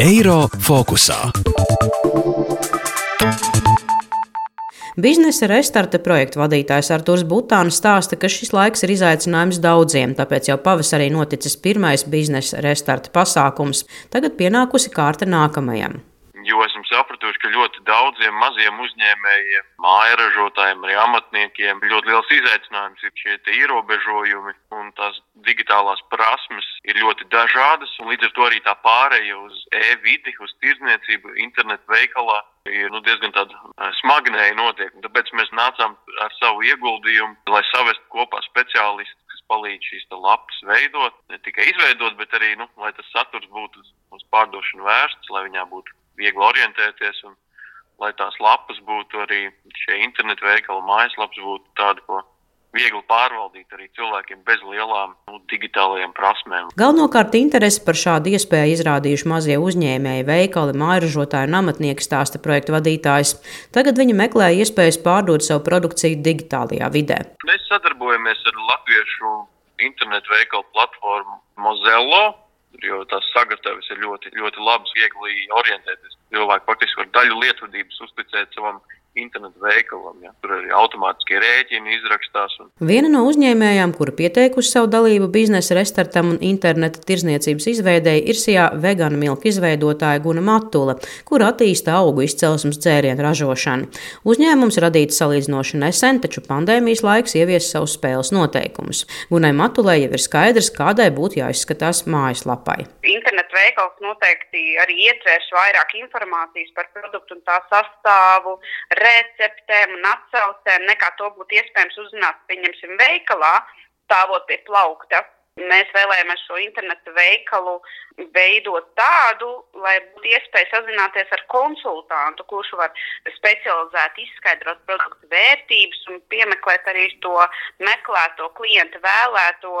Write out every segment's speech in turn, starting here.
Eiro fokusā. Biznesa restarta projekta vadītājs Artūrs Butāns stāsta, ka šis laiks ir izaicinājums daudziem, tāpēc jau pavasarī noticis pirmais biznesa restarta pasākums. Tagad pienākusi kārta nākamajam esam sapratuši, ka ļoti daudziem maziem uzņēmējiem, mājražotājiem, arī amatniekiem ļoti liels izaicinājums ir šie ierobežojumi un tās digitālās prasmes ir ļoti dažādas, līdz ar to arī tā pāreja uz e-vidi, uz tirdzniecību, internetu veikalā ir nu, diezgan tāda smagnēja notiek. Tāpēc mēs nācām ar savu ieguldījumu, lai savestu kopā speciālistus, kas palīdz šīs lapas veidot, ne tikai izveidot, bet arī, nu, lai tas saturs būtu uz pārdošanu vērsts, lai viņā būtu viegli orientēties un lai tās lapas būtu arī šie internetu veikali, mājaslapas būtu tādi, ko viegli pārvaldīt arī cilvēkiem bez lielām nu, digitālajām prasmēm. Galvenokārt interesi par šādu iespēju izrādījuši mazie uzņēmēji, veikali, mājražotāji un amatnieki stāsta projekta vadītājs. Tagad viņi meklē iespējas pārdot savu produkciju digitālajā vidē. Mēs sadarbojamies ar latviešu internetu veikalu platformu Mozello jo tās sagatavas ir ļoti, ļoti labas, viegli orientēties. Cilvēki faktiski var daļu lietotības uzticēt savam internetu veikalam. Ja. Tur arī automātiskie rēķini izrakstās. Un... Viena no uzņēmējām, kura pieteikusi savu dalību biznesa restartam un interneta tirzniecības izveidēji, ir Sijā vegāna milka izveidotāja Guna Matula, kur attīsta augu izcelsmes dzērienu ražošanu. Uzņēmums radīts salīdzinoši nesen, taču pandēmijas laiks ievies savus spēles noteikumus. Gunai Matulai jau ir skaidrs, kādai būtu jāizskatās mājaslapai. Internetu veikals noteikti arī ietvers vairāk informācijas par produktu un tā sastāvu, receptēm un atsaucēm, nekā to būtu iespējams uzzināt, pieņemsim, veikalā, stāvot pie plaukta. Mēs vēlējāmies šo internetu veikalu veidot tādu, lai būtu iespēja sazināties ar konsultantu, kurš var specializēti izskaidrot produktu vērtības un piemeklēt arī to meklēto klienta vēlēto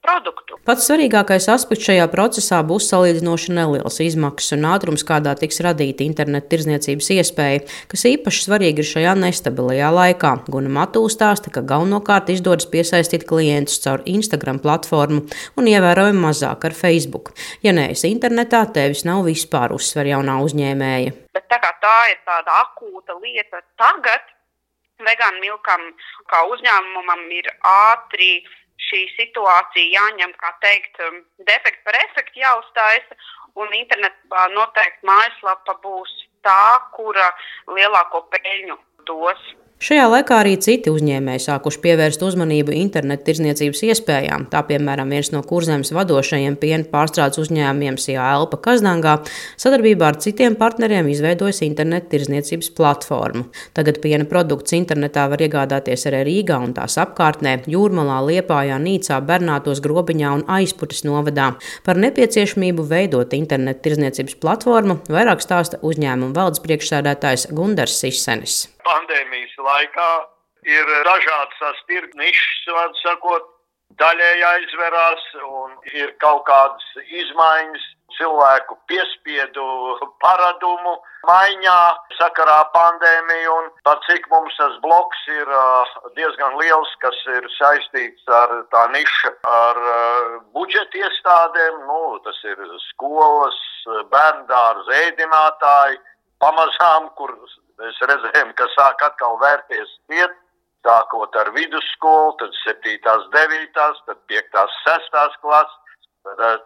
produktu. Pats svarīgākais aspekts šajā procesā būs salīdzinoši neliels izmaksas un ātrums, kādā tiks radīta interneta tirdzniecības iespēja, kas īpaši svarīgi ir šajā nestabilajā laikā. Guna Matū stāsta, ka galvenokārt izdodas piesaistīt klientus caur Instagram platformu un ievērojami mazāk ar Facebook. Ja neesi internetā, tevis nav vispār uzsver jaunā uzņēmēja. Bet tā kā tā ir tāda akūta lieta tagad, vegānu milkam kā uzņēmumam ir ātri šī situācija jāņem, kā teikt, um, defekts par efektu jāuztaisa, un internetā noteikti mājaslapa būs tā, kura lielāko peļņu dos. Šajā laikā arī citi uzņēmēji sākuši pievērst uzmanību internetu tirzniecības iespējām. Tā piemēram viens no kurzemes vadošajiem piena pārstrādes uzņēmumiem Sijā Elpa Kazdangā sadarbībā ar citiem partneriem izveidojas internetu tirzniecības platformu. Tagad piena produkts internetā var iegādāties arī Rīgā un tās apkārtnē, Jūrmalā, Liepājā, Nīcā, Bernātos, Grobiņā un Aizputas novadā. Par nepieciešamību veidot internetu tirzniecības platformu vairāk stāsta uzņēmuma valdes priekšsēdētājs Gundars Sisenis pandēmijas laikā ir dažādas tirgus nišas, var sakot, daļēji aizverās un ir kaut kādas izmaiņas cilvēku piespiedu paradumu maiņā sakarā pandēmiju un par cik mums tas bloks ir diezgan liels, kas ir saistīts ar tā niša ar budžeta iestādēm, nu, tas ir skolas, bērndārs, ēdinātāji, pamazām, kur Mēs redzējām, ka sāk atkal vērties iet, sākot ar vidusskolu, tad 7, 9, tad 5, 6 klases,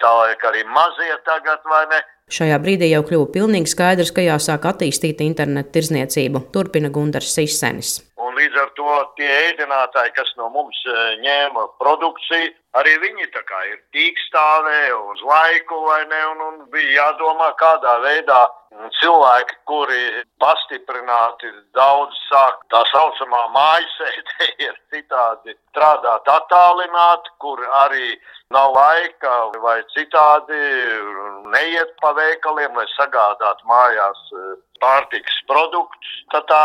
tālāk arī mazie tagad vai ne. Šajā brīdī jau kļuva pilnīgi skaidrs, ka jāsāk attīstīt internetu tirzniecību, turpina Gunārs Sisenis. Un līdz ar to tie ēdinātāji, kas no mums ņēma produkciju, arī viņi tā kā ir tīkstāvē uz laiku vai ne, un, un bija jādomā, kādā veidā cilvēki, kuri pastiprināti daudz sāk tā saucamā mājasēdē, ir citādi strādāt attālināti, kur arī nav laika vai citādi neiet pa veikaliem, lai sagādātu mājās pārtiks produktus. Tad tā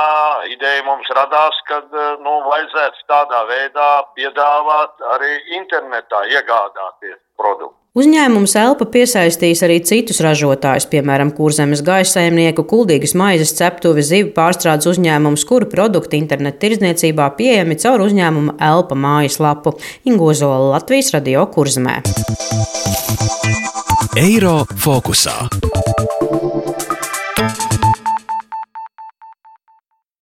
ideja mums radās, ka nu, vajadzētu tādā veidā piedāvāt arī internetā iegādāties produktus. Uzņēmums Elpa piesaistīs arī citus ražotājus, piemēram, kurzemes gaisa saimnieku, kuldīgas maizes ceptuvi, zivu pārstrādes uzņēmumus, kuru produkti internetu tirdzniecībā pieejami caur uzņēmuma Elpa mājaslapu Ingozola Latvijas radio kurzemē. Eiro fokusā.